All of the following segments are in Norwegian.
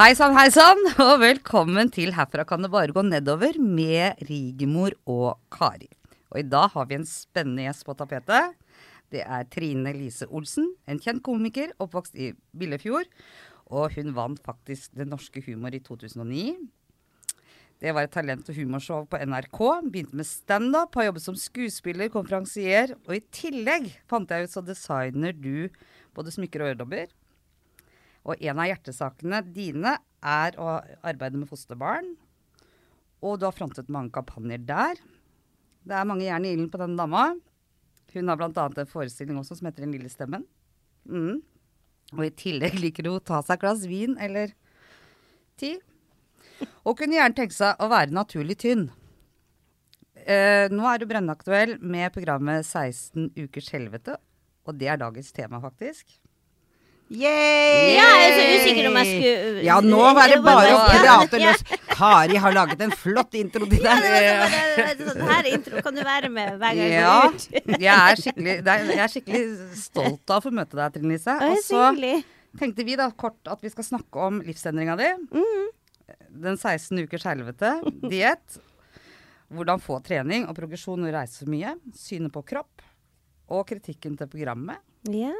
Hei sann, hei sann, og velkommen til Herfra kan det bare gå nedover med Rigmor og Kari. Og i dag har vi en spennende gjest på tapetet. Det er Trine Lise Olsen, en kjent komiker oppvokst i Billefjord. Og hun vant faktisk Det norske humor i 2009. Det var et talent- og humorshow på NRK. Begynte med standup, har jobbet som skuespiller, konferansier. Og i tillegg fant jeg ut så designer du både smykker og øredobber. Og en av hjertesakene dine er å arbeide med fosterbarn. Og du har frontet mange kampanjer der. Det er mange jern i ilden på denne dama. Hun har bl.a. en forestilling også som heter Den lille stemmen. Mm. Og i tillegg liker hun å ta seg et glass vin eller ti. Og kunne gjerne tenke seg å være naturlig tynn. Eh, nå er du brennaktuell med programmet 16 ukers helvete, og det er dagens tema, faktisk. Yay! Ja, jeg er så usikker om jeg skulle Ja, nå var det bare å prate løs. Kari har laget en flott intro til Ja, deg. det var sånn, her intro kan du være med hver gang jeg Ja, går ut. jeg er skikkelig, jeg er skikkelig stolt av å få møte deg, Trine Lise. Og så tenkte vi da kort at vi skal snakke om livsendringa di. Mm. Den 16 ukers helvete, diett. Hvordan få trening og progresjon når du reiser så mye. Synet på kropp. Og kritikken til programmet. Ja.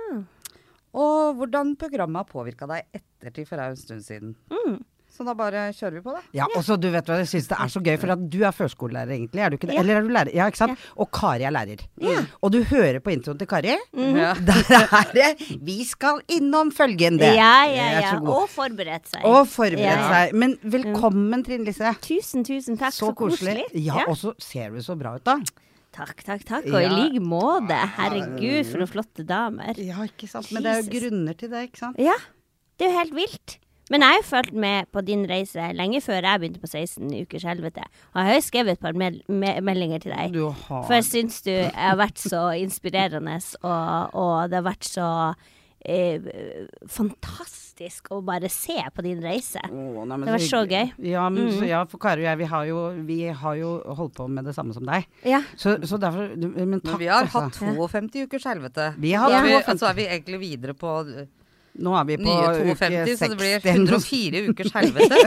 Og hvordan programmet har påvirka deg ettertid, for det er jo en stund siden. Mm. Så da bare kjører vi på, da. Ja, og så du vet hva jeg syns det er så gøy, for at du er førskolelærer egentlig, er du ikke det? Ja. Eller er du lærer? Ja, ikke sant? Og Kari er lærer. Ja. Og du hører på introen til Kari. Ja. Der er det 'Vi skal innom følgende'. Ja, ja, ja. Og forberedt seg. Og forberedt Ja, ja. seg. Men velkommen, Trine Lise. Tusen, tusen takk. Så koselig. Ja, og så ser du så bra ut, da. Takk, takk, takk. Og i Ja. like måte. Herregud, for noen flotte damer. Ja, ikke sant. Men det er jo grunner til det, ikke sant. Ja, det er jo helt vilt. Men jeg har jo fulgt med på din reise lenge før jeg begynte på 16 ukers helvete. Og jeg har jo skrevet et par mel me meldinger til deg. Du har For jeg syns du har vært så inspirerende, og, og det har vært så eh, fantastisk å bare se på din reise. Oh, nei, men Det var så gøy. Ja, men, så, Mm. ja, for Kari og jeg, vi har, jo, vi har jo holdt på med det samme som deg. Ja. Så, så derfor Men Men takk, vi har altså. hatt 52 ukers helvete. Vi har Ja. Vi, 52. så er vi egentlig videre på Nå er vi på nye uke 60. så det blir 104 ukers helvete.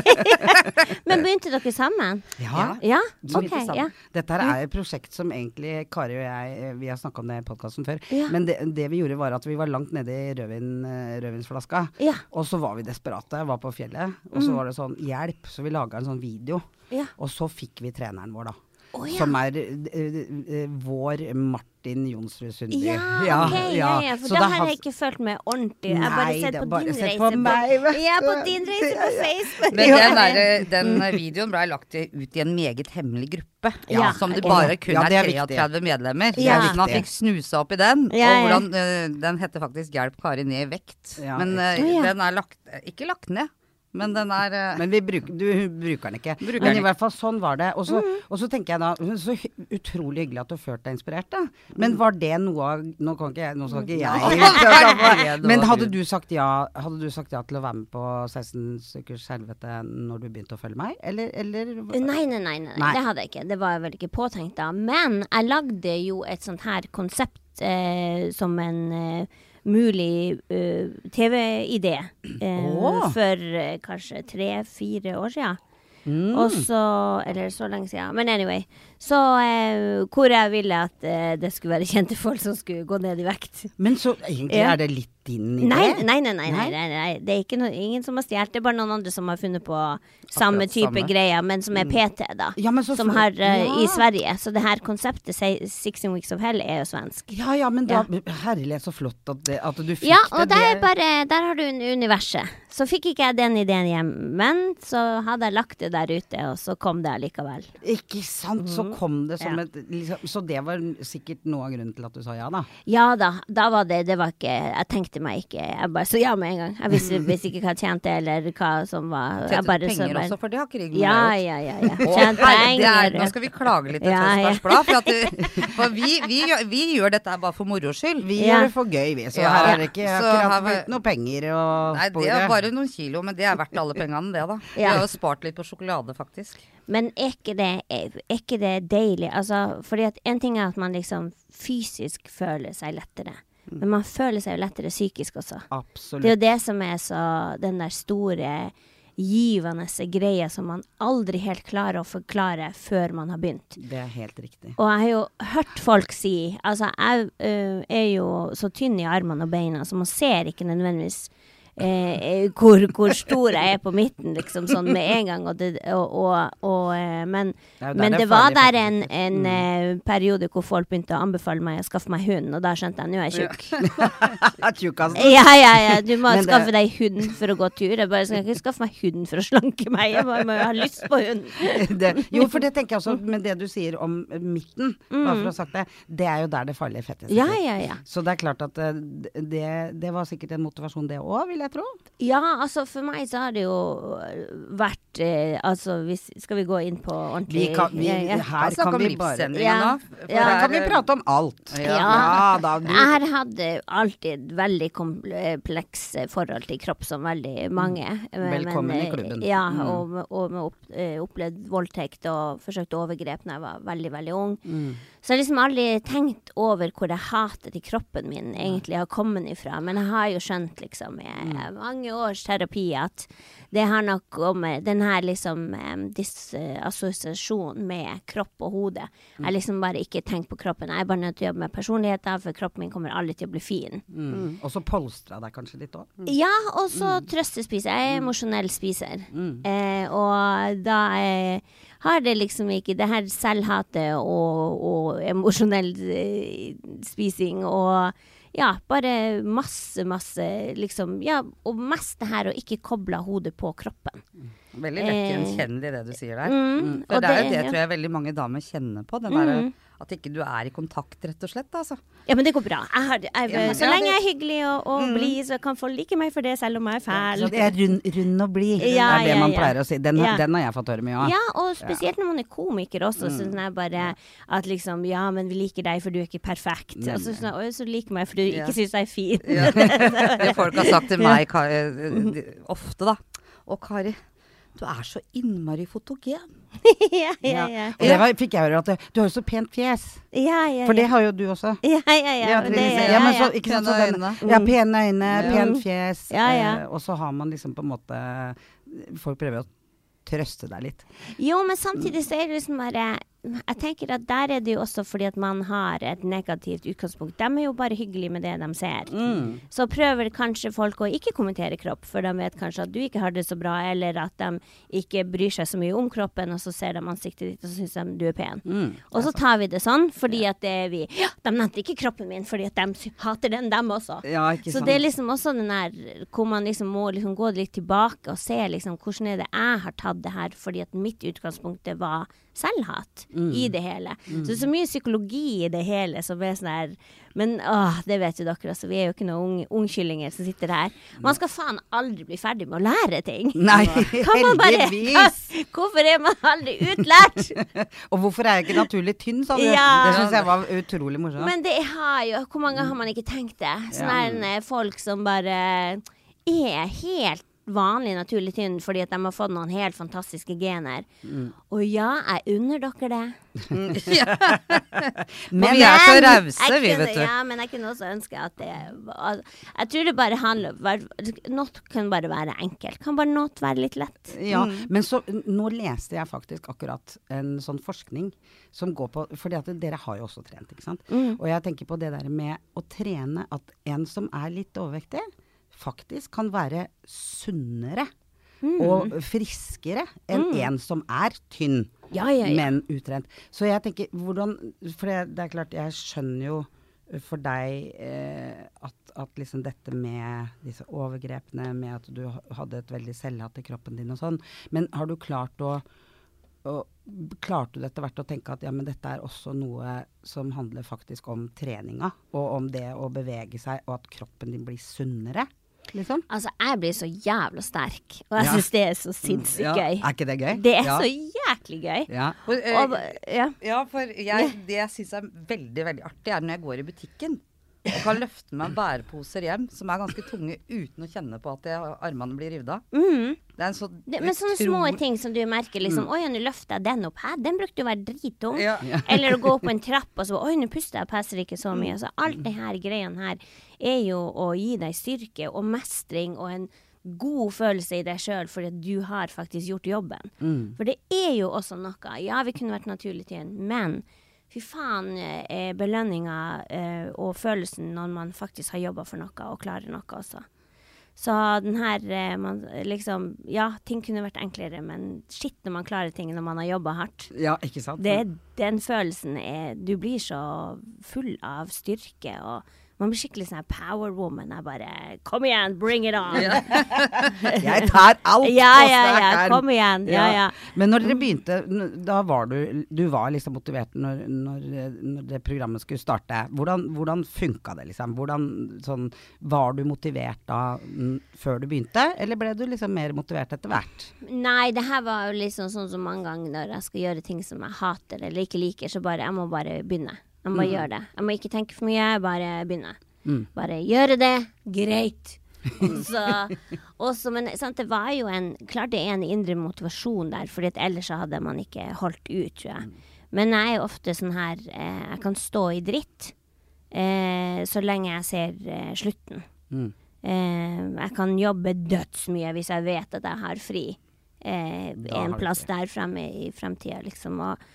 Men begynte dere sammen? Ja. Ja? Okay. Ja. Dette her er et prosjekt som egentlig Kari og jeg eh, Vi har snakka om det i podkasten før. Ja. Men det, det vi gjorde, var at vi var langt nede i rødvin, eh, rødvinsflaska. Ja. Og så var vi desperate. Var på fjellet. Og så var det sånn Hjelp! Så vi laga en sånn video. Ja. Og så fikk vi treneren vår, da. Å, ja. Som er eh, eh, vår Martin Jonsrud Sundby. Ja, okay, ja, ja, for Så da det har jeg ikke følt meg ordentlig. Jeg har bare sett på bare din sett reise på meg, på din reise på Facebook. Men den, der, den videoen ble lagt ut i en meget hemmelig gruppe. Ja. Som det bare kun Ja, det er er 33 medlemmer. Ja. Man fikk snuse opp i den. Ja, og hvordan, eh, den heter faktisk 'Hjelp Kari ned i vekt'. Ja, men eh, den er lagt Ikke lagt ned, men den er eh, Men vi bruker, du bruker den ikke. Bruker Men den i hvert fall sånn var det. Og så, Mm. og så tenker jeg da Så utrolig hyggelig at du følte deg inspirert, da. Men var det noe av Nå kan ikke jeg Nå skal ikke jeg Men hadde du sagt ja Hadde du sagt ja til å være med på 16 stykkers helvete når du begynte å følge meg, eller, eller nei, nei, nei, nei. Nei. det hadde jeg ikke. Det var jeg vel ikke påtenkt da. Men jeg lagde jo et sånt her konsept eh, som en eh, mulig uh, TV-idé uh, oh. for uh, kanskje tre-fire år siden. Mm. Og så Eller så lenge siden. Men anyway. Så eh, hvor jeg ville at eh, det skulle være kjente folk som skulle gå ned i vekt. Men så egentlig Ja. er det litt din idé? Nei, nei, nei, nei, nei, Nei? Det er noe, ingen som har stjålet. Det er bare noen andre som har funnet på samme Akkurat type samme. greier, men som er PT, da. Ja, så som har uh, Ja. i Sverige. Så det her konseptet se- 16 Weeks of Hell er jo svensk. Ja ja, men da Herlig, så flott at, det, at du fikk Ja, det. og der, er det. bare, der har du un- universet. Så fikk ikke jeg den ideen hjem, men så hadde jeg lagt det der ute, og så kom det allikevel. Ikke sant, så kom det som Ja. et liksom, Så det var sikkert noe av grunnen til at du sa ja, da. Ja da, da var det Det var ikke Jeg tenkte meg ikke Jeg bare så ja med en gang. Jeg visste, visste ikke hva jeg tjente, eller hva som var Jeg Tjente bare du så penger bare- også, for det har ikke Rigmor Ja, gjort. ja, ja. ja. Tjent er, penger. nå skal vi klage litt til Ja, Blad. For, at det, for vi, vi, gjør- vi gjør dette bare for moro skyld. Vi gjør det for gøy, vi. Så her er det ikke akkurat var- noe penger å Nei, det er bare noen kilo, men det er verdt alle pengene, det, da. Vi har jo spart litt på sjokolade, faktisk. Men er ikke det, er, er ikke det deilig? Altså, fordi at en ting er at man liksom fysisk føler seg lettere. Men man føler seg jo lettere psykisk også. Absolutt. Det er jo det som er så Den der store givende greia som man aldri helt klarer å forklare før man har begynt. Det er helt riktig. Og jeg har jo hørt folk si Altså, jeg øh, er jo så tynn i armene og beina, så man ser ikke nødvendigvis eh, hvor, hvor stor jeg er på midten, liksom, sånn med en gang. Og det, og, og, og, eh, men der men det var der en, en Mm. eh, periode hvor folk begynte å anbefale meg å skaffe meg hund, og da skjønte jeg nå er jeg tjukk. Ja, ja, ja, du må det- skaffe deg hund for å gå tur. Jeg bare skal ikke skaffe meg hund for å slanke meg. Jeg bare må ha lyst på hund. det, jo, for det tenker jeg også, men det du sier om midten, bare for å ha sagt det, det er jo der det farlige fettet sitter. Ja, ja, ja. Så det er klart at eh, det, det var sikkert en motivasjon det òg, vil jeg tro. Ja, altså for meg så har det jo vært eh, Altså hvis, skal vi gå inn på ordentlig Vi kan, vi, ja, ja. her kan, kan vi bare Ja. nå. for Ja. Her kan vi prate om alt. Ja. da. Du, Jeg hadde alltid veldig komplekse forhold til kropp, som veldig mange. Men- Velkommen i men, i klubben. Ja, Mm. og, og med opp, opplevd voldtekt og forsøkt overgrep da jeg var veldig, veldig ung. mm. Så jeg har liksom aldri tenkt over hvor det hatet i kroppen min egentlig har kommet ifra. Men jeg har jo skjønt liksom i Mm. mange års terapi at det har nok om den her liksom eh, disassosiasjonen med kropp og hode. Jeg har liksom bare ikke tenkt på kroppen. Jeg er bare nødt til å jobbe med personligheter, for kroppen min kommer aldri til å bli fin. Mm. Og så polstra deg kanskje litt òg. Ja, og så trøstespiser. Jeg er emosjonell spiser. Mm. Eh, og da eh, har det liksom ikke det her selvhatet og, og emosjonell eh, spising og ja, bare masse, masse liksom Ja, og mest det her å ikke koble hodet på kroppen. Veldig lett gjenkjennelig det du sier der. Mm, For og det er jo det- det tror jeg veldig mange damer kjenner på. Den Mm. der, at ikke du er i kontakt, rett og slett. Altså. Ja, men det går bra. Jeg har, jeg, Ja, så ja, lenge jeg er hyggelig og, og blid, så kan folk like meg for det, selv om jeg er fæl. Så det er rund, rund og blid. Ja, det er det ja, man ja. pleier å si. Den, Ja. den har jeg fått høre mye av. Ja, og spesielt når man er komiker også. Så Sånn er bare at liksom Ja, men vi liker deg for du er ikke perfekt. Og så sånn Oi, så liker meg for du Ja. ikke syns jeg er fin. Ja. Det folk har sagt til meg Ka- eh, ofte, da. Å, Kari, du er så innmari fotogen. ja, ja, ja. Og det var, fikk jeg høre at du har jo så pent fjes. Ja, ja, For det har jo du også. Ja, ja, ja. Ja, ja, ja, ja. Pene øyne. ja, pene øyne, Ja. pent fjes. Ja, ja. Eh, og så har man liksom på en måte Folk prøver å trøste deg litt. Jo, men samtidig så er det liksom bare Jeg tenker at der er det jo også fordi at man har et negativt utgangspunkt. De er jo bare hyggelige med det de ser. Mm. Så prøver kanskje folk å ikke kommentere kropp, for de vet kanskje at du ikke har det så bra, eller at de ikke bryr seg så mye om kroppen, og så ser de ansiktet ditt, og så syns de du er pen. Mm. Og så tar vi det sånn, fordi at det er vi Ja, de nevnte ikke kroppen min, fordi at de hater den, dem også. Ja, ikke Så sant. det er liksom også den der hvor man liksom må liksom gå litt tilbake og se liksom hvordan er det jeg har tatt det her, fordi at mitt utgangspunkt var selvhat i det hele. Så det er så mye psykologi i det hele som er sånn her Men åh, det vet jo dere, altså. Vi er jo ikke noen ungkyllinger som sitter her. Man skal faen aldri bli ferdig med å lære ting. Nei, Kan bare- heldigvis! Hvorfor er man aldri utlært? Og hvorfor er jeg ikke naturlig tynn, sa du. Ja. Det syns jeg var utrolig morsomt. Men det har jo Hvor mange har man ikke tenkt det? Sånn Ja. er folk som bare er helt vanlig naturlig tynn fordi at de har fått noen helt fantastiske gener. Mm. Og ja, jeg unner dere det. Men vi er så Men rause, vi, vet du. Ja, men jeg kunne også ønske at det Jeg tror det bare handler Not kan bare være enkelt. Kan bare not være litt lett. Ja, Mm. men så nå leste jeg faktisk akkurat en sånn forskning som går på fordi at dere har jo også trent, ikke sant. Mm. Og jeg tenker på det der med å trene at en som er litt overvektig, faktisk kan være sunnere Mm. og friskere enn en som er tynn, Ja, ja, ja. men utrent. Så jeg tenker hvordan For det, det er klart, jeg skjønner jo for deg eh, at, at liksom dette med disse overgrepene, med at du hadde et veldig selvhatt i kroppen din og sånn, men har du klart å og klarte du etter hvert å tenke at ja, men dette er også noe som handler faktisk om treninga, og om det å bevege seg, og at kroppen din blir sunnere? Liksom? Altså, jeg blir så jævla sterk, og jeg Ja. syns det er så sinnssykt Ja. gøy. Er ikke det gøy? Det er ja. så jæklig gøy. ja. Og, øh, Og, ja. Ja, for jeg, det jeg syns er veldig veldig artig, er når jeg går i butikken og kan løfte meg bæreposer hjem som er ganske tunge uten å kjenne på at jeg, armene blir revet av. Mm. Det er en så Det, men sånne små ting som du merker liksom Oi, nå løfter jeg den opp. Hæ, den brukte jo å være drittung. Ja. Eller å gå opp en trapp og så Oi, nå puster jeg og passer ikke så mye. Så alt det her greiene her er jo å gi deg styrke og mestring og en god følelse i deg sjøl fordi at du har faktisk gjort jobben. Mm. For det er jo også noe. Ja, vi kunne vært naturlig til en, men fy faen er belønninga eh, og følelsen når man faktisk har jobba for noe og klarer noe også. Så den her eh, man, liksom Ja, ting kunne vært enklere, men shit når man klarer ting når man har jobba hardt. Ja, ikke sant? Det, den følelsen er Du blir så full av styrke og man blir skikkelig sånn power woman. Jeg bare Kom igjen, bring it on! Ja, Jeg tar alt ja, ja, ja, kom igjen. Ja, ja. Men når dere begynte, da var du Du var liksom motivert når, når, når det programmet skulle starte. Hvordan, hvordan funka det, liksom? Hvordan sånn Var du motivert da før du begynte, eller ble du liksom mer motivert etter hvert? Nei, det her var jo liksom sånn som mange ganger når jeg skal gjøre ting som jeg hater eller ikke liker, så bare Jeg må bare begynne. Jeg må bare gjøre det. Jeg må ikke tenke for mye, bare begynne. Mm. Bare gjøre det. Greit. Så, også, men sant, det var jo en Klart det er en indre motivasjon der, for ellers så hadde man ikke holdt ut, tror jeg. Men jeg er jo ofte sånn her eh, Jeg kan stå i dritt eh, så lenge jeg ser eh, slutten. Mm. Eh, jeg kan jobbe dødsmye hvis jeg vet at jeg har fri eh, en plass der fremme i fremtida, liksom. Og,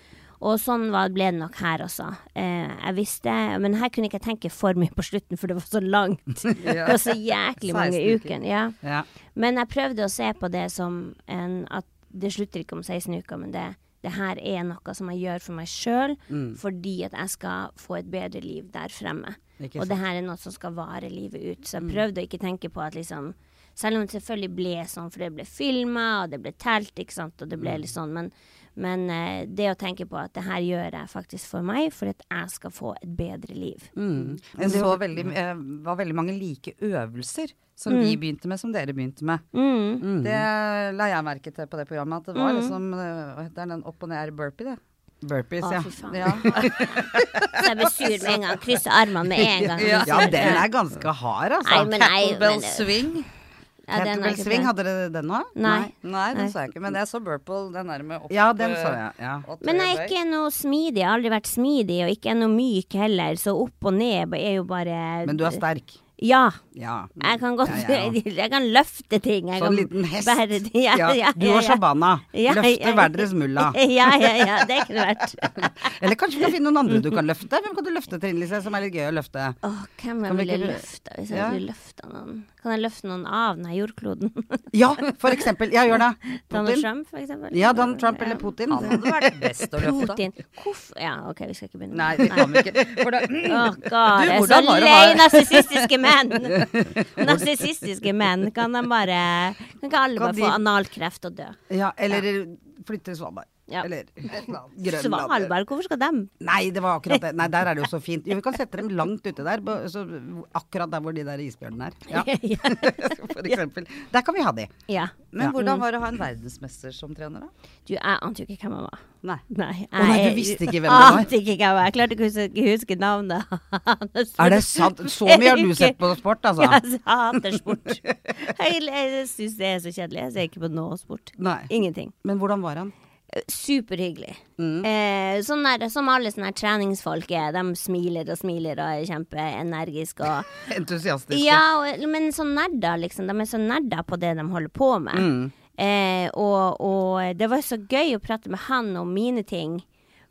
og sånn var, ble det nok her også. Eh, jeg visste Men her kunne jeg ikke tenke for mye på slutten, for det var så langt. Det var så jæklig mange uker. uker. Ja. Ja. Men jeg prøvde å se på det som en At det slutter ikke om 16 uker, men det, det her er noe som jeg gjør for meg sjøl, Mm. fordi at jeg skal få et bedre liv der fremme. Og det her er noe som skal vare livet ut. Så jeg prøvde å ikke tenke på at liksom Selv om det selvfølgelig ble sånn, for det ble filma, og det ble telt, ikke sant, og det ble litt sånn, men, men eh, det å tenke på at det her gjør jeg faktisk for meg, for at jeg skal få et bedre liv. Mm. Det var veldig, eh, var veldig mange like øvelser som vi begynte med, som dere begynte med. Mm. Mm. Det la jeg merke til på det programmet, at det var liksom eh, Hva heter den opp og ned burpee, det. Burpees, Å, ja. fy faen. Ja. Så jeg blir sur med en gang. Krysser armene med en gang. Ja. Ja, den er ganske hard, altså. Nei, men nei, men, swing. Ja, den Kettlebell ikke swing, hadde dere den òg? Nei. Nei, den Nei. så jeg ikke. Men jeg så burple, den der med opp Ja, den sa så jeg. Ja. Men jeg er ikke noe smidig. Jeg har aldri vært smidig, og ikke noe myk heller. Så opp og ned er jo bare Men du er sterk. Ja. Ja. Jeg kan godt Ja, ja. Jeg kan løfte ting. Jeg Sånn kan liten hest. bære det. Ja, ja, ja, Du og. Shabana. Ja, Løfte hver deres mulla. Ja, ja, ja. Det kunne vært Eller kanskje vi kan finne noen andre du kan løfte? Hvem kan du løfte, Trine Lise, som er litt gøy å løfte? Åh, hvem Kan jeg vi ville ikke- løfta hvis jeg Ja. skulle løfta noen? Kan jeg løfte noen av denne jordkloden? Ja, for eksempel. Ja, gjør det. Donald Trump, for eksempel? Ja, Donald Trump eller Putin. Han hadde vært best å løfte. Putin. Hvorfor Ja, OK, vi skal ikke begynne. Nei, vi kan ikke. For da, Åh, God, jeg er så hvordan var det å lei narsissistiske menn! Narsissistiske menn. Kan de bare Kan ikke alle Kan bare de- få analkreft og dø? Ja, eller flytte til Svalbard. Ja. Eller Grønland. Svalbard, hvorfor skal dem? Nei, det var akkurat det. Nei, der er det jo så fint. Jo, vi kan sette dem langt ute der. Så, akkurat der hvor de der isbjørnene er. Ja, for eksempel. Der kan vi ha de. Ja. men hvordan var det å ha en verdensmester som trener, da? Du, jeg ante jo ikke hvem han var. Nei. Nei, Å nei, du visste ikke hvem han var? Ante ikke hvem var. Jeg klarte ikke å huske, huske navnet hans. Er det sant? Så mye har du sett på sport, altså? Ja, jeg hater sport. Jeg, jeg syns det er så kjedelig. Jeg ser ikke på noe sport. Nei. Ingenting. Men hvordan var han? Superhyggelig. Mm. Eh, sånn der, som alle sånne treningsfolk er. De smiler og smiler og er kjempeenergiske og Entusiastiske. Ja, og, men sånn nerder, liksom. De er så nerder på det de holder på med. Mm. Eh, og, og det var så gøy å prate med han om mine ting.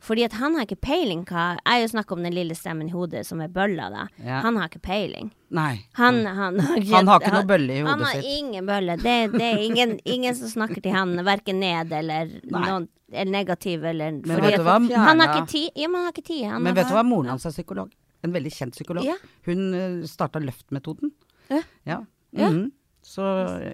Fordi at han har ikke peiling hva Jeg har jo snakka om den lille stemmen i hodet som er bølla, da. Ja. Han har ikke peiling. Nei. Han, han, har, Han har ikke noe bølle i Han har sitt. ingen bølle. Det, det er ingen, ingen som snakker til han verken ned eller, Nei. noen, er negativ eller Men vet du hva? Han har ikke tid. Ja, men han har ikke tid. Han Men har, vet du hva, moren hans er psykolog. En veldig kjent psykolog. Ja. Hun uh, starta Løftmetoden. Ja. Ja. Mm -hmm. Så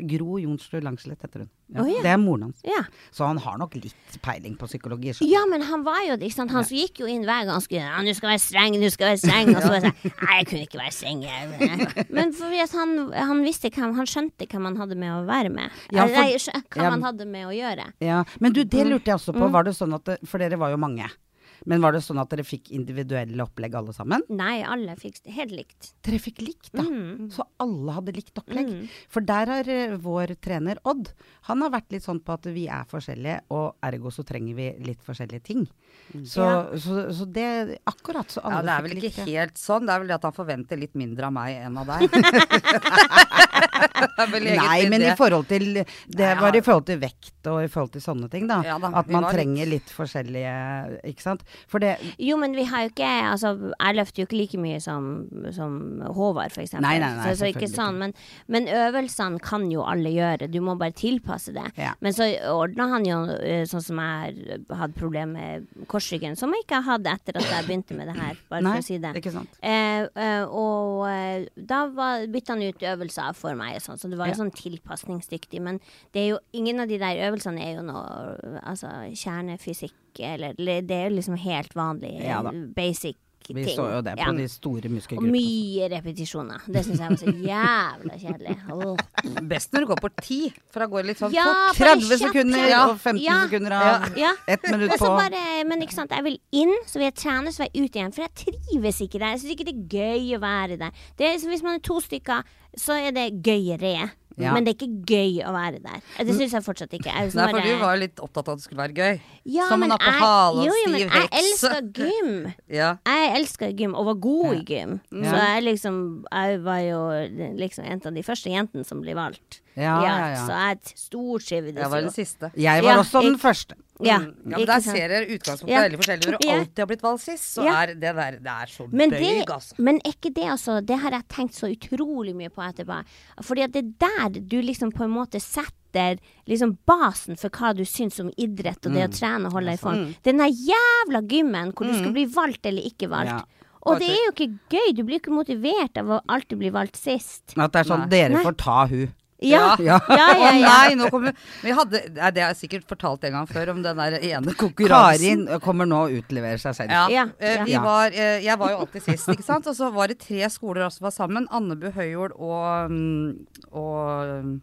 Gro Jonsrud Langslett heter hun. Ja. Å, ja. Det er moren hans. ja. Så han har nok litt peiling på psykologi. så- Ja, men han var jo ikke sant? Han så gikk jo inn hver gang han skulle Ja, du skal være streng, du skal være streng. Og så var jeg sånn Nei, jeg kunne ikke være streng. jeg». Men fordi han, han visste hvem Han skjønte hva man hadde med å være med. Ja, for- Eller, hva han hadde med å gjøre. Ja. Men du, det lurte jeg også Mm. på. Var det sånn at For dere var jo mange. Men var det sånn at dere fikk individuelle opplegg alle sammen? Nei, alle fikk helt likt. Dere fikk likt, da. Mm. Så alle hadde likt opplegg. Mm. For der har eh, vår trener Odd, han har vært litt sånn på at vi er forskjellige, og ergo så trenger vi litt forskjellige ting. Så, Ja. så, så det Akkurat så alle fikk likt. Ja, det er vel likt ikke det. helt sånn. Det er vel det at han forventer litt mindre av meg enn av deg. Nei, men i forhold til Det Nei, var ja. i forhold til vekt og i forhold til sånne ting, da. Ja da, At man litt- trenger litt forskjellige Ikke sant. For det Jo, men vi har jo ikke Altså, jeg løfter jo ikke like mye som, som Håvard, for eksempel. Nei, nei, nei, så, så ikke sånn. Men, men øvelsene kan jo alle gjøre. Du må bare tilpasse det. Ja. Men så ordna han jo eh, sånn som jeg hadde problemer med korsryggen, som jeg ikke har hatt etter at jeg begynte med det her, bare Nei, for å si det. ikke sant. Eh, eh, og eh, da var- bytta han ut øvelser for meg, og sånn, så det var jo sånn tilpasningsdyktig. Men det jo, ingen av de der øvelsene er jo noe altså, kjernefysikk, eller, det er jo liksom helt vanlig Ja da. Vi ting. så jo det på Ja. de store Og mye repetisjoner. Det syns jeg var så jævla kjedelig. Oh. Best når du går på ti, for da går det litt sånn Ja, fort. 30 kjapt, sekunder ja. og 15 Ja. sekunder av Ja. ett minutt på. bare, men ikke sant, jeg vil inn, så vil jeg trene, så vil jeg ut igjen. For jeg trives ikke der. Jeg syns ikke det er gøy å være der. Det er, hvis man er to stykker, så er det gøyere. Ja. Men det er ikke gøy å være der. Det syns jeg fortsatt ikke. Jeg liksom Nei, for bare- du var jo litt opptatt av at det skulle være gøy. ja, som en apehale og jo, jo, men stiv Jeg heks. gym. Ja. Jeg elsker gym, og var god i gym. Ja. Så jeg liksom Jeg var jo liksom en av de første jentene som ble valgt. Ja, ja, ja. Så jeg stortrivdes Jeg var den siste. Jeg var Ja, også den første. Ja, Mm. ja, men Der sant. ser dere utgangspunktet Ja. er veldig forskjellig. Når du Ja. alltid har blitt valgt sist, så Ja. er det der Det er så Men, bøyg, det, altså. men er ikke det altså Det har jeg tenkt så utrolig mye på etterpå. Fordi at det er der du liksom på en måte setter liksom basen for hva du syns om idrett og det å trene og holde deg i form. Den der jævla gymmen hvor du skal bli valgt eller ikke valgt. Ja. Og det er jo ikke gøy. Du blir ikke motivert av å alltid bli valgt sist. At det er sånn Nei. Dere får ta hun. Ja, Ja. ja, ja. Å nei, nå kommer Vi hadde nei, Det har jeg sikkert fortalt en gang før om den der ene konkurransen. Karin kommer nå å utlevere seg selv. Ja. Ja, eh, ja. Vi var, eh, jeg var jo alltid sist, ikke sant. Og så var det tre skoler som var sammen. Andebu, Høyjord og, mm, og mm,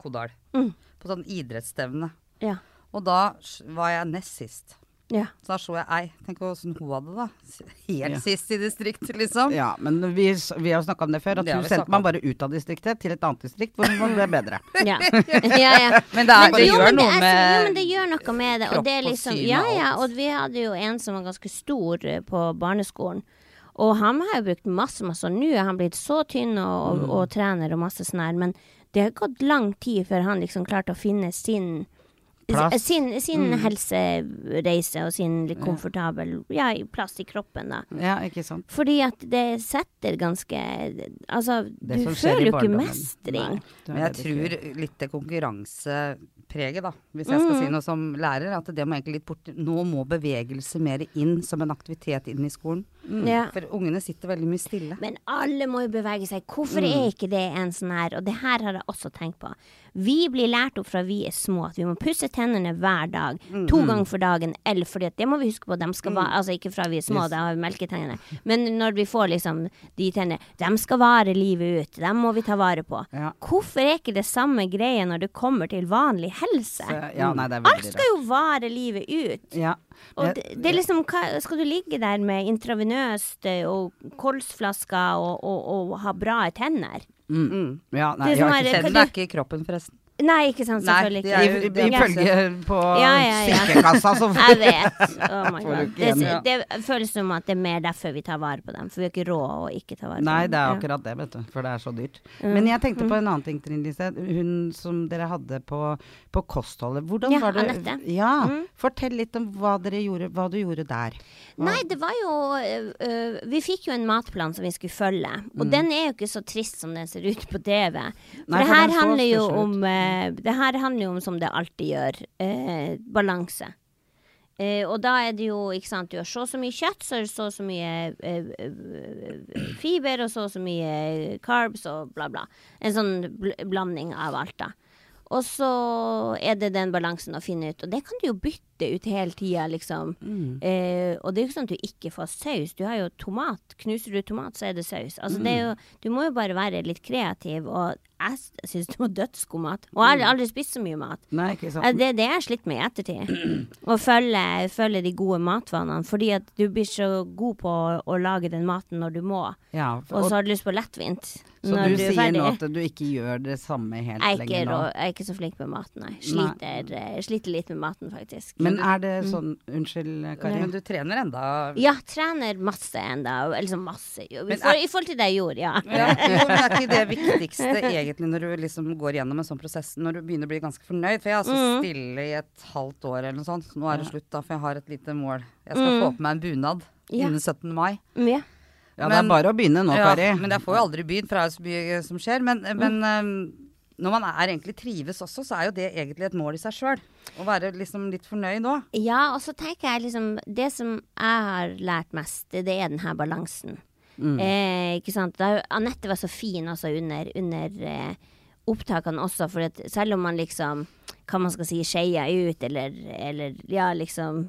Kodal. Mm. På sånn idrettsstevne. ja. Og da var jeg nest sist. Ja. Så da så jeg ei. Tenk åssen hun hadde det, da. Helt Ja. sist i distriktet, liksom. Ja, men vi, vi har snakka om det før, at Det hun sendte meg bare ut av distriktet til et annet distrikt hvor hun ble bedre. Ja. ja, ja. Men det, er, Men det jo, gjør men noe det med Jo, men det gjør noe med det. Og det er liksom, ja, ja, og vi hadde jo en som var ganske stor eh, på barneskolen. Og han har jo brukt masse, masse. Og nå er han blitt så tynn og, Mm. og, og trener og masse sånn her. Men det har gått lang tid før han liksom klarte å finne sin Plass. Sin, sin Mm. helsereise og sin litt komfortabel ja, plass i kroppen, da. Ja, ikke sant. Fordi at det setter ganske Altså, Det du føler jo ikke mestring. Nei, Men jeg tror litt det konkurransepreget, da, hvis jeg skal Mm. si noe som lærer, at det må egentlig litt bort. Nå må bevegelse mer inn som en aktivitet inn i skolen. Ja. For ungene sitter veldig mye stille. Men alle må jo bevege seg. Hvorfor Mm. er ikke det en sånn her Og det her har jeg også tenkt på. Vi blir lært opp fra vi er små at vi må pusse tennene hver dag. Mm. To ganger for dagen. Eller fordi det må vi huske på. De skal va altså ikke fra vi er små, Yes. da har vi melketennene. Men når vi får liksom de tennene De skal vare livet ut. Dem må vi ta vare på. Ja. Hvorfor er ikke det samme greie når det kommer til vanlig helse? Så, ja, nei, det Alt skal jo vare livet ut. Ja. Og det, det er liksom, Skal du ligge der med intravenøst og kolsflasker og, og, og ha bra tenner? Mm. ja, nei, jeg har er- ikke sett det. er ikke i kroppen, forresten. Nei, ikke sant, selvfølgelig ikke. Nei, I- er Ifølge på Ja, ja, ja. sykekassa, så Jeg vet. Oh my God. Det, det føles som at det er mer derfor vi tar vare på dem. For vi har ikke råd å ikke ta vare på dem. Nei, det er akkurat det, vet du. For det er så dyrt. Mm. Men jeg tenkte på en annen ting, Trine Lise. Hun som dere hadde på, på kostholdet. Hvordan var det Anette. Ja. Mm. Fortell litt om hva gjorde, hva du gjorde der. Hva- Nei, det var jo øh, Vi fikk jo en matplan som vi skulle følge. Og Mm. den er jo ikke så trist som den ser ut på TV. For Nei, det her handler jo om øh, Det her handler jo om som det alltid gjør, eh, balanse. Eh, og da er det jo, ikke sant, du har så og så mye kjøtt, så er det så og så mye eh, eh, fiber, og så og så mye carbs og bla, bla. En sånn bl blanding av alt, da. Og så er det den balansen å finne ut, og det kan du jo bytte ut hele tida, liksom. Eh, og det er jo ikke sånn at du ikke får saus. Du har jo tomat. Knuser du tomat, så er det saus. Altså, det er jo, du må jo bare være litt kreativ, og jeg syns det var dødsgod mat. Og jeg har aldri spist så mye mat. Nei, ikke Eh, sant. Det er det jeg har slitt med i ettertid. Å følge, følge de gode matvanene. Fordi at du blir så god på å, å lage den maten når du må. Ja, Og og, så har du lyst på lettvint så du du, er sier nå at du ikke gjør det samme helt er, lenger nå? jeg er ikke så flink med maten, nei. Sliter, nei. sliter litt med maten, faktisk. Men Men du- er det sånn Unnskyld, Kari. Men du trener enda Ja, trener masse enda. Eller sånn masse. jobb. I, er- I forhold til det jeg gjorde, ja. ja, jo, men er ikke det viktigste egentlig når du liksom går gjennom en sånn prosess, når du begynner å bli ganske fornøyd? For jeg er altså Mm. stille i et halvt år eller noe sånt. Så nå er det slutt, da, for jeg har et lite mål. Jeg skal få på meg en bunad Mm. Ja. innen 17. mai. ja. Ja, det er bare å begynne nå, Ja, Kari. men jeg får jo aldri begynt, for det er så mye som skjer. Men, men um, når man er egentlig trives også, så er jo det egentlig et mål i seg sjøl. Å være liksom litt fornøyd òg. Ja, og så tenker jeg liksom Det som jeg har lært mest, det er den her balansen. Eh, ikke sant. Da, Anette var så fin også under, under eh, opptakene også, for at selv om man liksom hva man skal si, skeia ut, eller, eller ja, liksom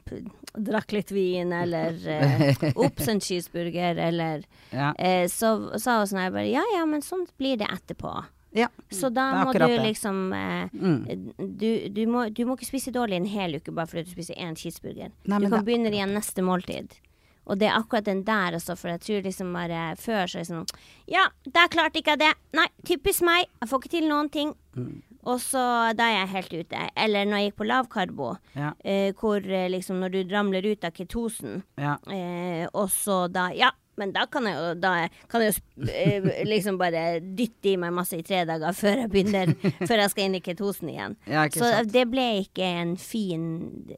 drakk litt vin, eller eh, ops en cheeseburger, eller Ja. eh, Så sa hun sånn her bare Ja ja, men sånn blir det etterpå. Ja. Så da må du liksom eh, Mm. du, du, må, du må ikke spise dårlig en hel uke bare fordi du spiser én cheeseburger. Nei, du kan det- begynne igjen neste måltid. Og det er akkurat den der også, for jeg tror liksom bare før så er det sånn Ja, der klarte ikke jeg det. Nei, typisk meg. Jeg får ikke til noen ting. Mm. Og så da er jeg helt ute. Eller når jeg gikk på lavkarbo, Ja. eh, hvor eh, liksom når du ramler ut av ketosen, Ja. eh, og så da Ja, men da kan jeg jo, da kan jeg jo eh, liksom bare dytte i meg masse i tre dager før jeg begynner Før jeg skal inn i ketosen igjen. Ja, så sant. det ble ikke en fin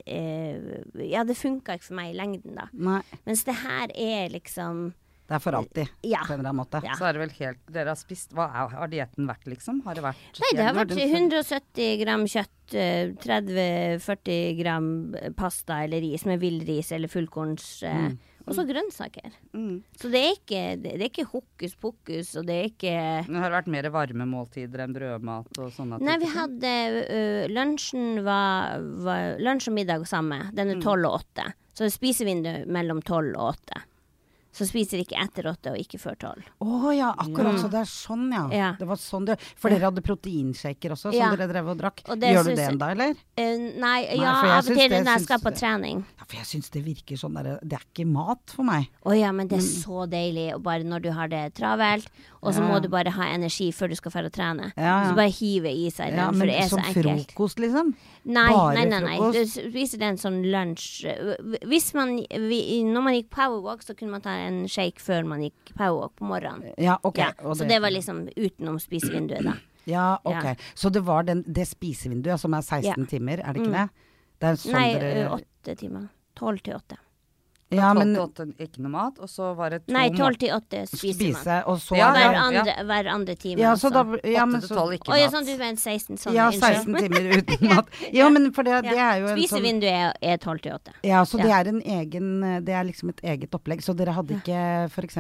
eh, Ja, det funka ikke for meg i lengden, da. Nei. Mens det her er liksom Det er for alltid, Ja. på en eller annen måte. Ja. Så er det vel helt Dere har spist Hva er, har dietten vært, liksom? Har det vært Nei, det har vært 170 gram kjøtt, eh, 30-40 gram pasta eller ris med villris eller fullkorns. eh, Og så grønnsaker. Mm. Så det er ikke, det, er ikke hokus pokus, og det er ikke Men har det vært mer varme måltider enn brødmat og sånne Nei, vi hadde uh, Lunsjen var, var Lunsj og middag samme. Den er tolv og åtte. Så spisevindu mellom tolv og åtte. Så spiser ikke etter åtte og ikke før tolv. Å ja, akkurat Ja. så det er sånn, ja. Ja. Det var sånn det For dere hadde proteinshaker også, som Ja. dere drev og drakk. Og Gjør du det ennå, eller? Uh, nei, Nei, ja, av og til når jeg skal på trening. Ja, for jeg syns det virker sånn der Det er ikke mat for meg. Å ja, men det er så deilig. Og bare når du har det travelt, og så Ja. må du bare ha energi før du skal dra og trene. Ja, ja. Så bare hive i seg den, Ja, for det er så som frokost, liksom? Nei, Bare nei, nei, nei. frokost? Du spiser det en sånn lunsj. Hvis man, vi, når man gikk powerwalk, så kunne man ta en shake før man gikk powerwalk på morgenen. Ja, ok. Og så det var liksom utenom spisevinduet, da. Ja, ok. Så det var den, det spisevinduet som er 16 Ja. timer, er det ikke Mm. det? Det er sånn Nei, dere ø, åtte timer. Tolv til åtte. Ja, Tolv men ikke noe mat, og så var det to Nei, tolv til åtte spiser man. spise, og så Ja, er Hver ja. andre, hver andre time. Ja, så altså. da ja, men Åtte så, til tolv, ikke Å ja, mat. sånn du mener 16. Sånn, ja, 16 timer uten mat. Ja, men for det, det er jo en sånn Spisevinduet er- tolv til åtte. Ja, så det er en egen Det er liksom et eget opplegg. Så dere hadde ikke f.eks.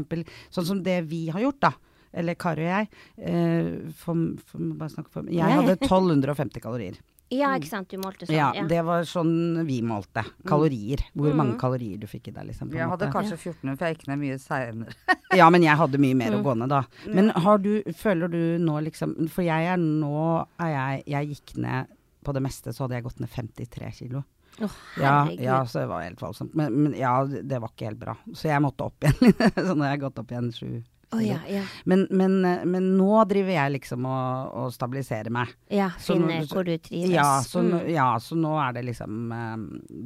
sånn som det vi har gjort, da. Eller Kari og jeg. Eh, for, for, bare snakke for Jeg hadde 1250 kalorier. Ja, ikke sant. Du målte sånn. Ja, Ja, det var sånn vi målte. Kalorier. Hvor Mm. mange kalorier du fikk i deg, liksom. på Jeg hadde måte. kanskje 14, for jeg gikk ned mye seinere. Ja, men jeg hadde mye mer å Mm. gå ned da. Men har du, føler du nå liksom For jeg er nå er jeg, jeg gikk ned på det meste, så hadde jeg gått ned 53 kilo. Å, Ja, ja, så det var helt voldsomt. Men, men ja, det var ikke helt bra. Så jeg måtte opp igjen. så nå har jeg gått opp igjen sju. Å ja, ja. Men, men, men nå driver jeg liksom og, og stabiliserer meg. Ja, finner finne hvor du trives. Ja så, Mm. ja, så nå er det liksom eh,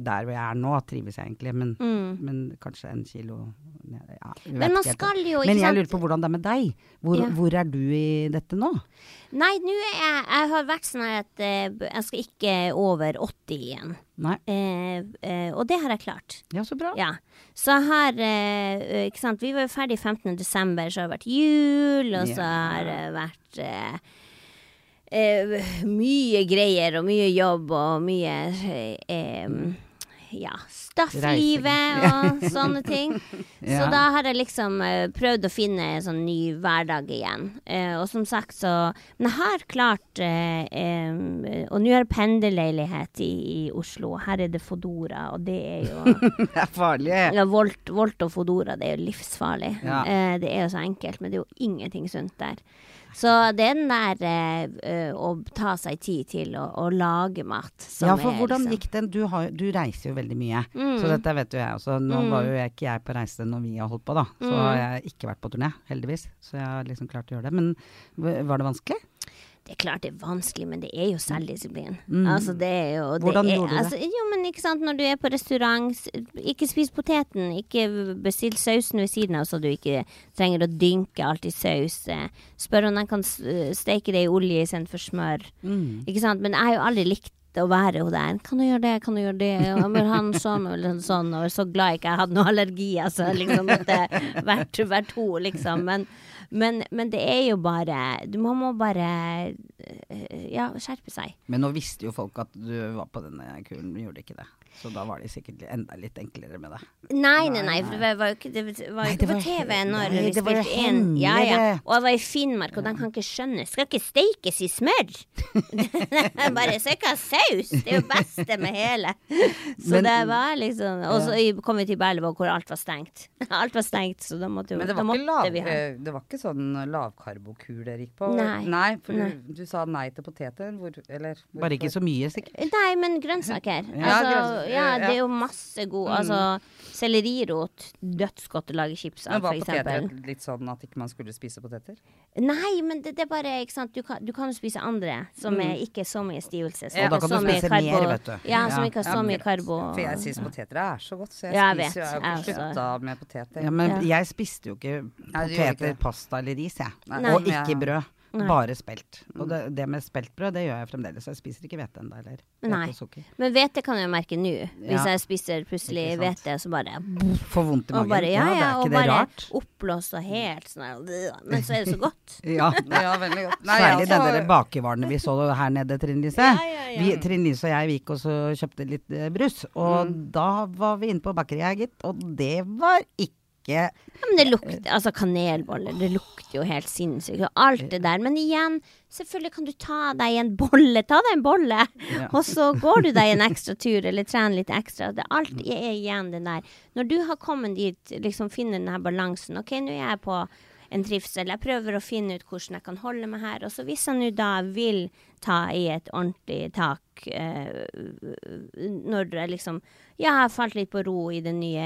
Der hvor jeg er nå, trives jeg egentlig. Men, Mm. men kanskje en kilo ja, Men man skal jo skal jo, Men jeg lurer på hvordan det er med deg. Hvor, hvor er du i dette nå? Nei, nå er jeg Jeg har vært sånn at eh, jeg skal ikke over 80 igjen. Nei? Eh, eh, og det har jeg klart. Ja, så bra. Ja. Så jeg har eh, Ikke sant, vi var jo ferdig 15. desember, så har det vært jul, og så har det vært eh, eh, mye greier og mye jobb og mye eh, eh, ja, stafflivet og sånne ting. Så da har jeg liksom uh, prøvd å finne en sånn ny hverdag igjen. Uh, og som sagt så Men jeg har klart uh, um, Og nå har jeg pendlerleilighet i, i Oslo. Her er det Fodora, og det er jo Det er farlig. ja, Volt, Volt og Fodora, det er jo livsfarlig. Ja. Eh, det er jo så enkelt, men det er jo ingenting sunt der. Så det er den der eh, å ta seg tid til å, å lage mat som Ja, for er hvordan liksom- gikk den? Du, har, du reiser jo veldig mye. Mm. Så dette vet jo jeg også. Nå Mm. var jo jeg, ikke jeg på reise når vi har holdt på, da. Så Mm. har jeg ikke vært på turné, heldigvis. Så jeg har liksom klart å gjøre det. Men var det vanskelig? Det er klart det er vanskelig, men det er jo selvdisiplin. Altså, det er jo det Hvordan er, gjorde du det? Altså, jo, men ikke sant, når du er på restaurant, ikke spis poteten. Ikke bestill sausen ved siden av, så du ikke trenger å dynke alt i saus. Spør om de kan steke det i olje istedenfor smør. Mm. Ikke sant, men jeg har jo aldri likt å være hun der. Kan du gjøre det, kan du gjøre det? Og jeg vil ha en sånn eller sånn, og jeg er så glad ikke hadde noe allergi, altså. Liksom måtte hvert, hvert to, liksom. Men, men, men det er jo bare Man må bare eh, ja, skjerpe seg. Men nå visste jo folk at du var på denne kuren, gjorde ikke det. Så da var de sikkert enda litt enklere med det. Nei, nei, nei, for det var jo ikke, det var jo Nei, ikke det på var TV når nei, vi det spilte inn. Ja, ja. Og jeg var i Finnmark, og de kan ikke skjønne. Skal ikke steikes i smør! Bare så ikke ha saus! Det er jo beste med hele. Så Men- det var liksom Og så kom vi til Berlevåg hvor alt var stengt. Alt var stengt, så da måtte, jo- Men det var, lav, vi ha eh, det var ikke sånn lavkarbokur dere gikk på? Nei. for Nei. Du, du sa nei til poteter? Hvor, eller, Bare ikke så mye, sikkert. Nei, men grønnsaker. Ja, Altså, grønns- ja, det er jo masse god Altså, sellerirot, dødsgodt å lage chips Men f.eks. var poteter litt sånn at ikke man skulle spise poteter? Nei, men det, det er bare ikke sant? Du, kan, du kan jo spise andre som er ikke så mye stivelse. som Og da kan du spise karbo- mer, vet du. Ja, Ja. som ikke har så mye karbo. For jeg syns poteter er så godt, så jeg Ja, jeg spiser jo jeg har slutta med poteter. Ja, men Ja. jeg spiste jo ikke poteter, pasta eller ris, jeg. Nei. Og ikke brød. Nei. Bare spelt. Og det, det med speltbrød, det gjør jeg fremdeles. Jeg spiser ikke hvete ennå, eller Nei. hvete. Men hvete kan jeg merke nå. Hvis Ja. jeg spiser plutselig hvete, så bare Får vondt i magen. bare, ja, det ja, er og ikke det bare oppblåst og helt sånn her, Men så er det så godt. Ja. Ja, veldig godt. Nei, Særlig altså- den der bakevarene vi så her nede, Trine Lise. Ja, ja, ja. Trine Lise og jeg vi gikk og så kjøpte litt eh, brus. Og Mm. da var vi inne på bakeriet, gitt. Og det var ikke Ja, men det lukter Altså kanelboller, det lukter jo helt sinnssykt. Og alt det der. Men igjen, selvfølgelig kan du ta deg en bolle. Ta deg en bolle, og så går du deg en ekstra tur, eller trener litt ekstra. Det, alt er igjen det der. Når du har kommet dit, liksom finner den her balansen. OK, nå er jeg på en trivsel. Jeg prøver å finne ut hvordan jeg kan holde meg her. Og så hvis jeg nå da vil ta i et ordentlig tak eh, når jeg liksom Ja, jeg falt litt på ro i det nye,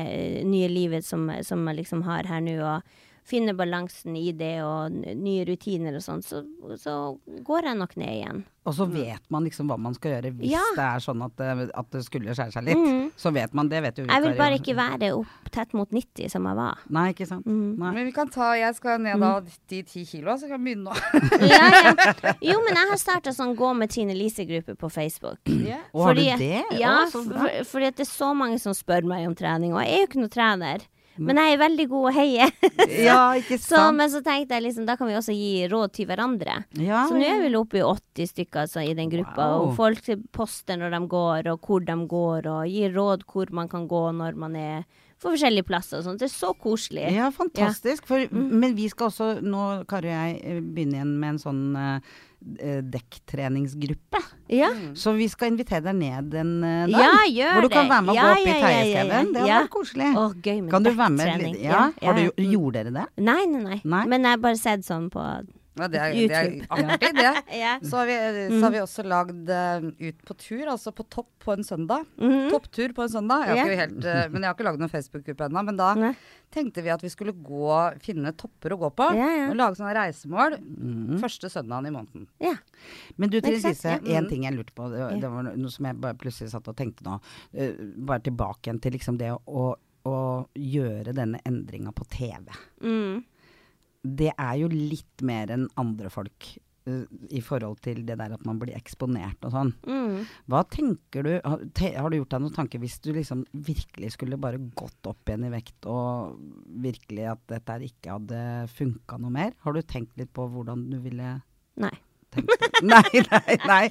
nye livet som, som jeg liksom har her nå, og finner balansen i det og nye rutiner og sånn, så, så går jeg nok ned igjen. Og så vet man liksom hva man skal gjøre hvis Ja. det er sånn at, det- at det skulle skjære seg litt. Mm. Så vet man det, vet jo vi. Jeg vil bare ikke være opp tett mot 90 som jeg var. Nei, ikke sant. Mm. Nei. Men vi kan ta Jeg skal ned da Mm. de ti kilo, så kan vi begynne nå. Ja, ja. Jo, men jeg har starta sånn Gå med Trine Lise-gruppe på Facebook. Og har du det? Ja, for, fordi at det er så mange som spør meg om trening, og jeg er jo ikke noe trener. Men jeg er veldig god å heie. Ja, ikke Så, men så tenkte jeg liksom, da kan vi også gi råd til hverandre. ja, Så nå er vi vel oppe i 80 stykker altså, i den gruppa, Wow. og folk poster når de går, og hvor de går, og gir råd hvor man kan gå når man er på forskjellige plasser og sånt. Det er så koselig. Ja, fantastisk. For, Mm. Men vi skal også, nå Kari og jeg, eh, begynne igjen med en sånn eh, eh, dekktreningsgruppe. Ja, Så vi skal invitere deg ned en eh, dag. ja gjør hvor du kan være med og ja, gå opp i ja, ja, ja, ja. Det hadde Ja. vært koselig. Å, gøy med Kan du være med? litt? Ja. Har du, ja. gjorde dere det? Nei, nei, nei, Nei? Men jeg har bare sett sånn på Ja, det, er, det er artig, det. ja. Så har vi, så har vi også lagd uh, Ut på tur, altså på topp på en søndag. Mhm. Topptur på en søndag. Jeg har ikke helt, uh, men jeg har ikke lagd noen Facebook-gruppe ennå. Men da Nei. tenkte vi at vi skulle gå, finne topper å gå på. Ja, ja. Og lage sånne reisemål Mhm. første søndagen i måneden. Men du Trine? Sisse, én ting jeg lurte på. Det, det var noe som jeg bare plutselig satt og tenkte nå. Uh, bare tilbake igjen til liksom det å, å, å gjøre denne endringa på TV. Mm. Det er jo litt mer enn andre folk. eh, I forhold til det der at man blir eksponert og sånn. Mm. Hva tenker du Har, te, har du gjort deg noen tanker hvis du liksom virkelig skulle bare gått opp igjen i vekt, og virkelig at dette ikke hadde funka noe mer? Har du tenkt litt på hvordan du ville Nei. Nei, nei, nei.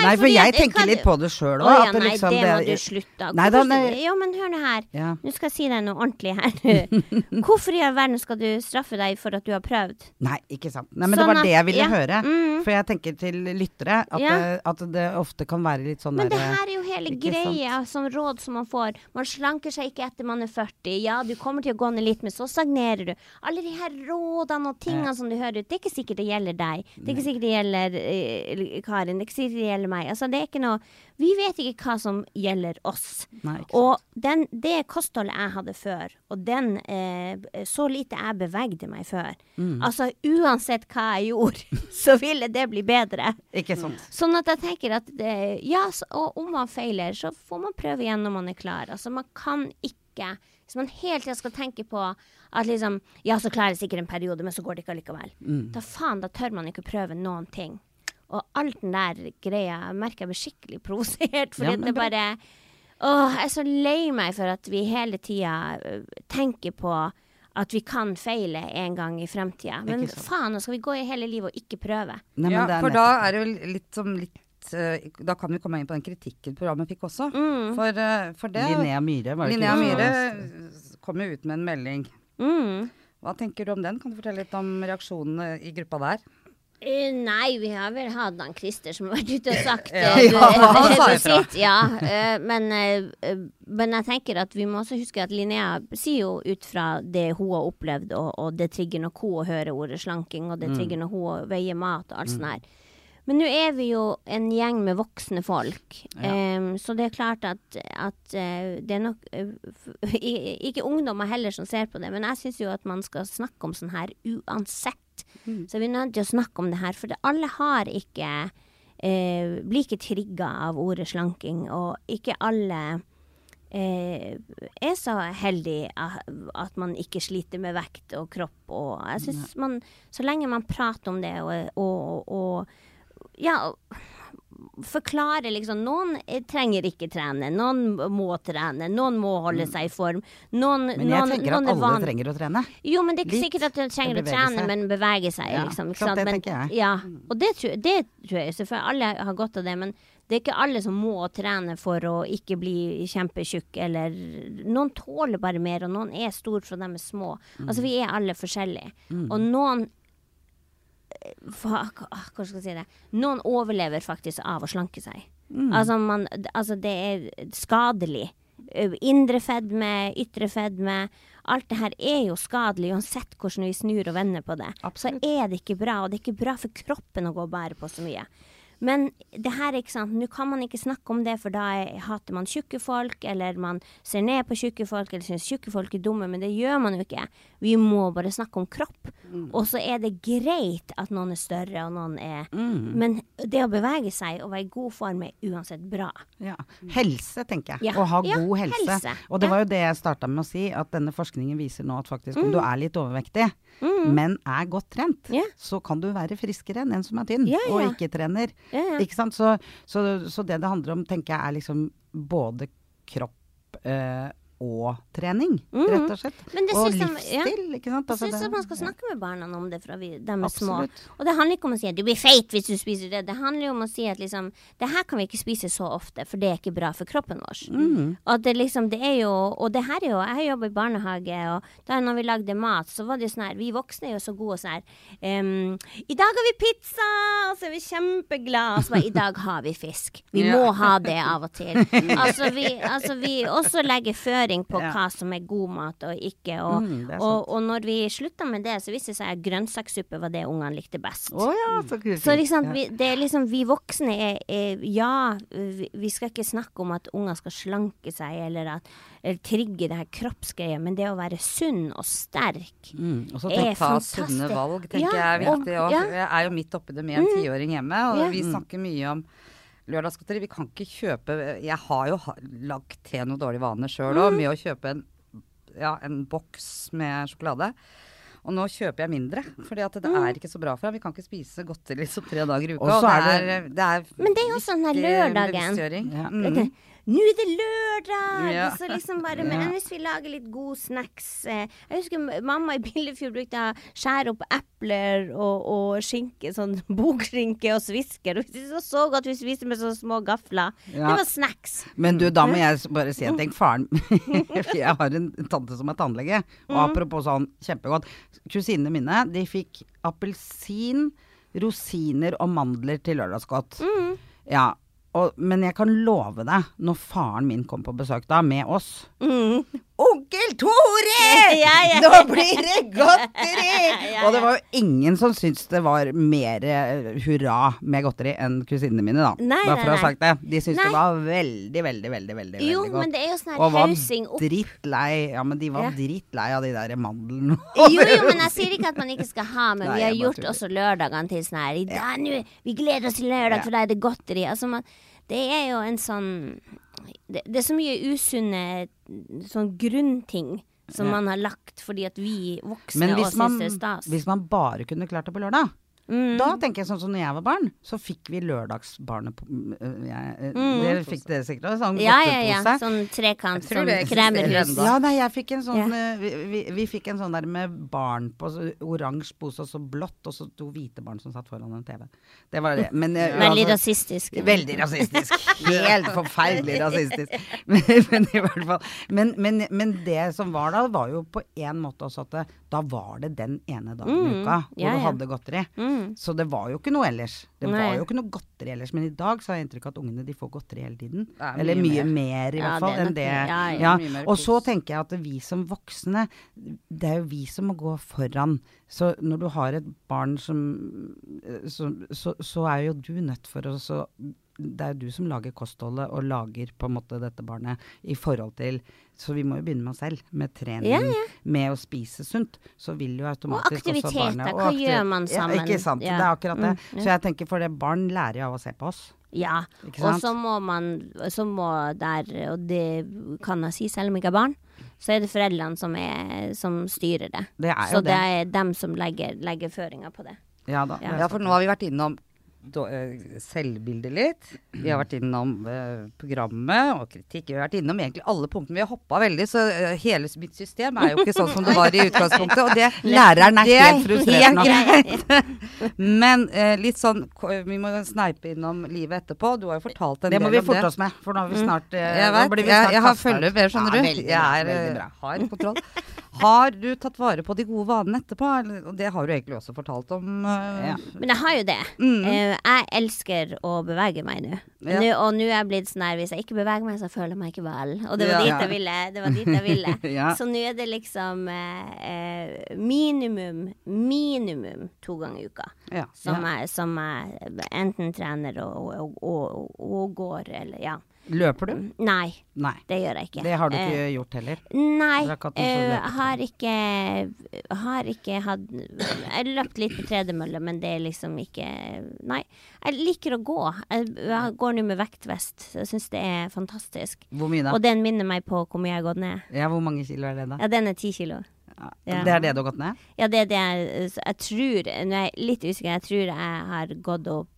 Nei, for jeg tenker litt på det sjøl òg. ja, nei, det må du slutte. Nei. Jo, men hør nå her. Nå skal jeg si deg noe ordentlig her. Hvorfor i all verden skal du straffe deg for at du har prøvd? Nei, ikke sant. Nei, men Sånn det var at- det jeg ville høre. Mm. For jeg tenker til lyttere at, det, at det ofte kan være litt sånn Men det her er jo hele greia, som råd som man får. Man slanker seg ikke etter man er 40. Ja, du kommer til å gå ned litt, men så stagnerer du. Alle de her rådene og tingene som du hører ut, det er ikke sikkert det gjelder deg. Det er ikke sikkert det gjelder gjelder eh, Karin, det gjelder meg. Altså, det er ikke noe Vi vet ikke hva som gjelder oss. Nei. Og den, det kostholdet jeg hadde før, og den eh, så lite jeg bevegde meg før Mm. Altså uansett hva jeg gjorde, så ville det bli bedre. Ikke sant. Sånn at jeg tenker at det, ja, så, og om man feiler, så får man prøve igjen når man er klar. Altså man kan ikke Hvis man hele tida skal tenke på at liksom Ja, så klarer jeg sikkert en periode, men så går det ikke allikevel. Mm. Da faen, da tør man ikke prøve noen ting. Og alt den der greia jeg merker jeg blir skikkelig provosert, fordi Ja, det bare Åh, jeg er så lei meg for at vi hele tida øh, tenker på at vi kan feile en gang i fremtida. Men faen, nå skal vi gå i hele livet og ikke prøve. Nei, ja, for da er det jo litt som litt eh, Da kan vi komme inn på den kritikken programmet fikk også. Mm. For, eh, for det Linnea Myhre var det Linnea ikke Myhre kom jo ut med en melding. Mm. Hva tenker du om den? Kan du fortelle litt om reaksjonene i gruppa der? Uh, nei, vi har vel hatt han Christer som har vært ute og sagt Ja, ja, han det- sa ifra. Ja, eh, men, men jeg tenker at vi må også huske at Linnea sier jo ut fra det hun har opplevd, og, og det trigger nok hun å høre ordet slanking, og det trigger nok hun å veie mat og alt sånt her. Men nå er vi jo en gjeng med voksne folk, em, så det er klart at, at uh, det er nok uh, Ikke ungdommer heller som ser på det, men jeg syns jo at man skal snakke om sånn her uansett. Så vi er nødt til å snakke om det her, for det, alle har ikke uh, Blir ikke trigga av ordet slanking, og ikke alle eh, er så heldig at man ikke sliter med vekt og kropp. Og jeg synes man, Så lenge man prater om det og, og, og ja, forklare liksom Noen trenger ikke trene, noen må trene, noen må holde seg i form. Noen, Men jeg noen, tenker at alle van- trenger å trene. jo, men det er ikke Litt. sikkert at du trenger å trene, seg. men bevege seg, Ja, liksom. Ikke sant? det men, jeg. Ja, og det tror, det tror jeg selvfølgelig. Alle har godt av det, men det er ikke alle som må trene for å ikke bli kjempetjukk, eller Noen tåler bare mer, og noen er store for de er små. Mm. Altså, vi er alle forskjellige. Og noen hva, Hvordan skal jeg si det? Noen overlever faktisk av å slanke seg. Mm. Altså, man, altså, det er skadelig. Indre fedme, ytre fedme. Alt det her er jo skadelig, uansett hvordan vi snur og vender på det. Absolutt. Så er det ikke bra, og det er ikke bra for kroppen å gå og bære på så mye. Men det her, ikke sant, nå kan man ikke snakke om det, for da er, hater man tjukke folk, eller man ser ned på tjukke folk, eller syns tjukke folk er dumme, men det gjør man jo ikke. Vi må bare snakke om kropp. Mm. Og så er det greit at noen er større, og noen er Mm. Men det å bevege seg og være i god form er uansett bra. Ja. Helse, tenker jeg. Ja. Å ha Ja, god helse. helse. Og det var jo det jeg starta med å si, at denne forskningen viser nå at faktisk Mm. om du er litt overvektig, men er godt trent, yeah. så kan du være friskere enn en som er tynn og ikke trener. Ja. Ikke sant? Så, så, så det det handler om, tenker jeg, er liksom både kropp eh, og trening, rett og slett. Mm. Men det og livsstil. jeg- ja. ikke sant. Jeg Altså, syns at man skal snakke med barna om det fra vi, de er små. Og det handler ikke om å si at du blir feit hvis du spiser det. Det handler jo om å si at liksom Det her kan vi ikke spise så ofte, for det er ikke bra for kroppen vår. Mm. Og det liksom Det er jo Og det her er jo Jeg har jobbet i barnehage, og da når vi lagde mat, så var det jo sånn her Vi voksne er jo så gode og sånn her um, I dag har vi pizza! Og så er vi kjempeglade. Og så bare I dag har vi fisk. Vi Ja. må ha det av og til. Altså vi, altså vi også legger føring på Ja. hva som er god mat og ikke. Og, Mm, og, og når vi slutta med det, så viste det seg at grønnsakssuppe var det ungene likte best. Oh, ja, så. Så liksom, vi, det er liksom, vi voksne er, er Ja, vi, vi skal ikke snakke om at unger skal slanke seg, eller, at, eller trigge det her kroppsgreia, men det å være sunn og sterk Mm, og så er Ta fantastisk. sunne valg, tenker jeg er viktig. og-. Jeg er jo midt oppi det med en tiåring hjemme, og vi snakker mye om lørdagsgodteri. Vi kan ikke kjøpe Jeg har jo lagt til noen dårlige vaner sjøl òg, med å kjøpe en, ja, en boks med sjokolade. Og nå kjøper jeg mindre, for det er ikke så bra for ham. Vi kan ikke spise godteri liksom tre dager i uka. Det, er, det er Men det er jo sånn her lørdagen. Ja. Mm. Nå er det lørdag! Ja. Så liksom bare, men Ja. hvis vi lager litt gode snacks eh, Jeg husker mamma i Billefjord brukte å skjære opp epler og, og skinke, sånn bokskinke og svisker. Og det var så godt vi spiste med så små gafler. Ja. Det var snacks. Men du, da må jeg bare si en ting. Faren For jeg har en tante som er tannlege. Og Mm. apropos sånn, kjempegodt. Kusinene mine, de fikk appelsin, rosiner og mandler til lørdagsgodt. Mm. Ja. Og, men jeg kan love deg, når faren min kom på besøk da, med oss Mm. Onkel Tore! Ja, ja. Nå blir det godteri! Ja, Og det var jo ingen som syntes det var mer eh, hurra med godteri enn kusinene mine, da. Nei, Bare for å ha sagt det. De syntes Nei. det var veldig, veldig, veldig veldig, Jo, godt. men det er jo sånn og var drittlei. Ja, men de var Ja. drittlei av de der mandlene. Jo, jo, men jeg sier ikke at man ikke skal ha, men Nei, vi har gjort også lørdagene til sånn her I dag, nå, Vi gleder oss til lørdag, for da er det godteri. Altså, man, det er jo en sånn det, det er så mye usunne sånn grunnting som Ja. man har lagt fordi at vi voksne man, syns det er stas. hvis man bare kunne klart det på lørdag, Mm. da tenker jeg sånn som når jeg var barn, så fikk vi lørdagsbarnet på øh, jeg, øh, Mm. Dere fikk det sikkert også? Sånn ja, ja, ja. Sånn trekant, sånn kremerhus. Ja, nei, jeg fikk en sånn Ja. eh, vi, vi, vi fikk en sånn der med barn på så oransje pose og så blått, og så to hvite barn som satt foran en TV. Det var det. Men, eh, Veldig altså- rasistisk. Veldig rasistisk. Helt forferdelig rasistisk. Men, men i hvert fall. Men, men, men det som var da, var jo på en måte også at det, da var det den ene dagen i Mm, uka hvor ja, du hadde godteri. Mm. Så det var jo ikke noe ellers. Det Nei. var jo ikke noe godteri ellers. Men i dag så har jeg inntrykk av at ungene de får godteri hele tiden. Er Eller mye mer, mer, i hvert fall, det enn det. Ja, mye og så tenker jeg at vi som voksne, det er jo vi som må gå foran. Så når du har et barn som Så, så, så er jo du nødt for å så det er jo du som lager kostholdet og lager på en måte dette barnet i forhold til Så vi må jo begynne med oss selv, med trening, Ja, ja. med å spise sunt. Så vil jo automatisk også aktiviteter, barnet hva gjør man sammen? Ja, ikke sant. Ja. Det er akkurat det. Mm. Så jeg tenker for det barn lærer jo av å se på oss. Ja, og så må man Så må der, og det kan jeg si selv om jeg ikke har barn, så er det foreldrene som, er, som styrer det. Det er Så jo det det. er dem som legger, legger føringer på det. Ja da. Ja. Ja, for nå har vi vært innom selvbildet litt. Vi har vært innom eh, programmet og kritikk. Vi har vært innom egentlig alle punktene. Vi har hoppa veldig, så eh, hele mitt system er jo ikke sånn som det var i utgangspunktet. Og det Læreren er det helt frustrerende. Men eh, litt sånn Vi må sneipe innom livet etterpå. Du har jo fortalt en Det må del vi om forte det. oss med, for nå har vi snart eh, Jeg nå vet, blir vi jeg, snart jeg har kastet følger med, skjønner Ja, du. veldig Jeg er, eh, har kontroll. Har du tatt vare på de gode vanene etterpå? Og det har du egentlig også fortalt om. eh, Ja. Men jeg har jo det. Mm. Eh, jeg elsker å bevege meg nå. Ja. Nå- Og nå er jeg blitt sånn her hvis jeg ikke beveger meg, så føler jeg meg ikke vel. Og det var dit jeg ville. Det var dit jeg ville. Så nå er det liksom eh, eh, minimum, minimum to ganger i uka. Som, jeg, som jeg enten trener og, og, og, og går, eller ja. Løper du? Nei, Nei. det gjør jeg ikke. Det har du ikke ikke gjort heller. Nei, jeg sånn eh, har ikke Har ikke hatt Jeg har løpt litt på tredemølle, men det er liksom ikke Nei. Jeg liker å gå. Jeg, jeg går nå med vektvest. Jeg syns det er fantastisk. Hvor mye da? Og den minner meg på hvor mye jeg har gått ned. Ja, hvor mange kilo er det da? Ja, den er ti kilo. Ja. Ja. Det er det du har gått ned? Ja, det er det jeg Jeg tror Nå er jeg litt usikker. Jeg tror jeg har gått opp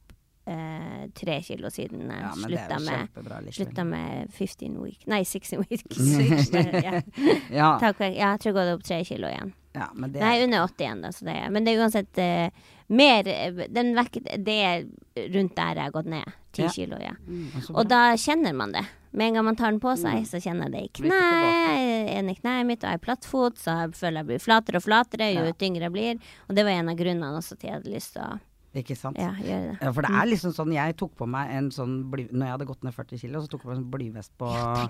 eh, tre kilo siden jeg Ja, er slutta med. Slutta med 15 week Nei, 16 weeks. ja. Ja, Takk, ja, jeg tror jeg har gått opp tre kilo igjen. ja, men det Nei, under 80 igjen, da. Så det, er- men det er uansett eh, mer eh, den vekt, Det er rundt der jeg har gått ned. 10 Ja. kilo, ja. Mm, Og da kjenner man det. Med en gang man tar den på seg, så kjenner jeg det i kneet. ikke kne, en i kneet mitt, og jeg platt plattfot, så jeg føler jeg blir flatere og flatere jo tyngre jeg blir. Og det var en av grunnene også til at jeg hadde lyst til å Ikke sant? ja, gjør det. Ja, for det er liksom sånn Jeg tok på meg en sånn bly, Når jeg hadde gått ned 40 kilo, så tok jeg på meg en sånn blyvest på, ja,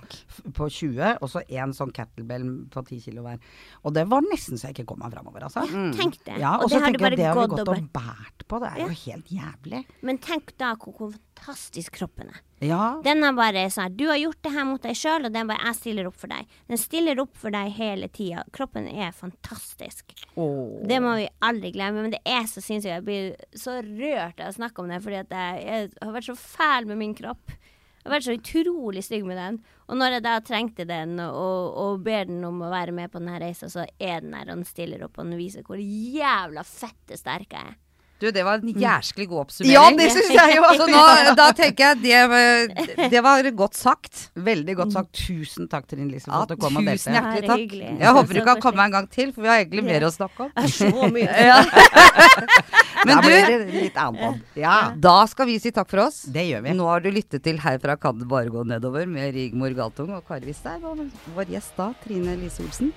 på 20, og så en sånn kettlebell på 10 kilo hver. Og det var nesten så jeg ikke kom meg framover, altså. Tenk det. Ja, og og det så tenker jeg det har vi gått og og båret på. Det er jo helt jævlig. Men tenk da hvor fantastisk kroppen er. Ja. Den er bare sånn her, Du har gjort det her mot deg sjøl, og den bare Jeg stiller opp for deg. Den stiller opp for deg hele tida. Kroppen er fantastisk. Oh. Det må vi aldri glemme. Men det er så sinnssykt. Jeg blir så rørt av å snakke om det, fordi at jeg, jeg har vært så fæl med min kropp. Jeg har vært så utrolig stygg med den. Og når jeg da trengte den, og, og ber den om å være med på denne reisa, så er den der, og den stiller opp, og den viser hvor jævla fette sterk jeg er. Du, det var en jæsklig god oppsummering. Ja, det syns jeg jo! Altså, nå, da tenker jeg det, det var godt sagt. Veldig godt sagt. Tusen takk, Trine Lise, for Ja, at du kom og delte. tusen hjertelig takk. Jeg håper du kan komme en gang til, for vi har egentlig mer å snakke om. Så mye. Men da du, blir det litt annet. Ja, da skal vi si takk for oss. det gjør vi. Nå har du lyttet til Herfra kan det bare gå nedover med Rigmor Galtung og Kari Wistein, og vår gjest da, Trine Lise Olsen.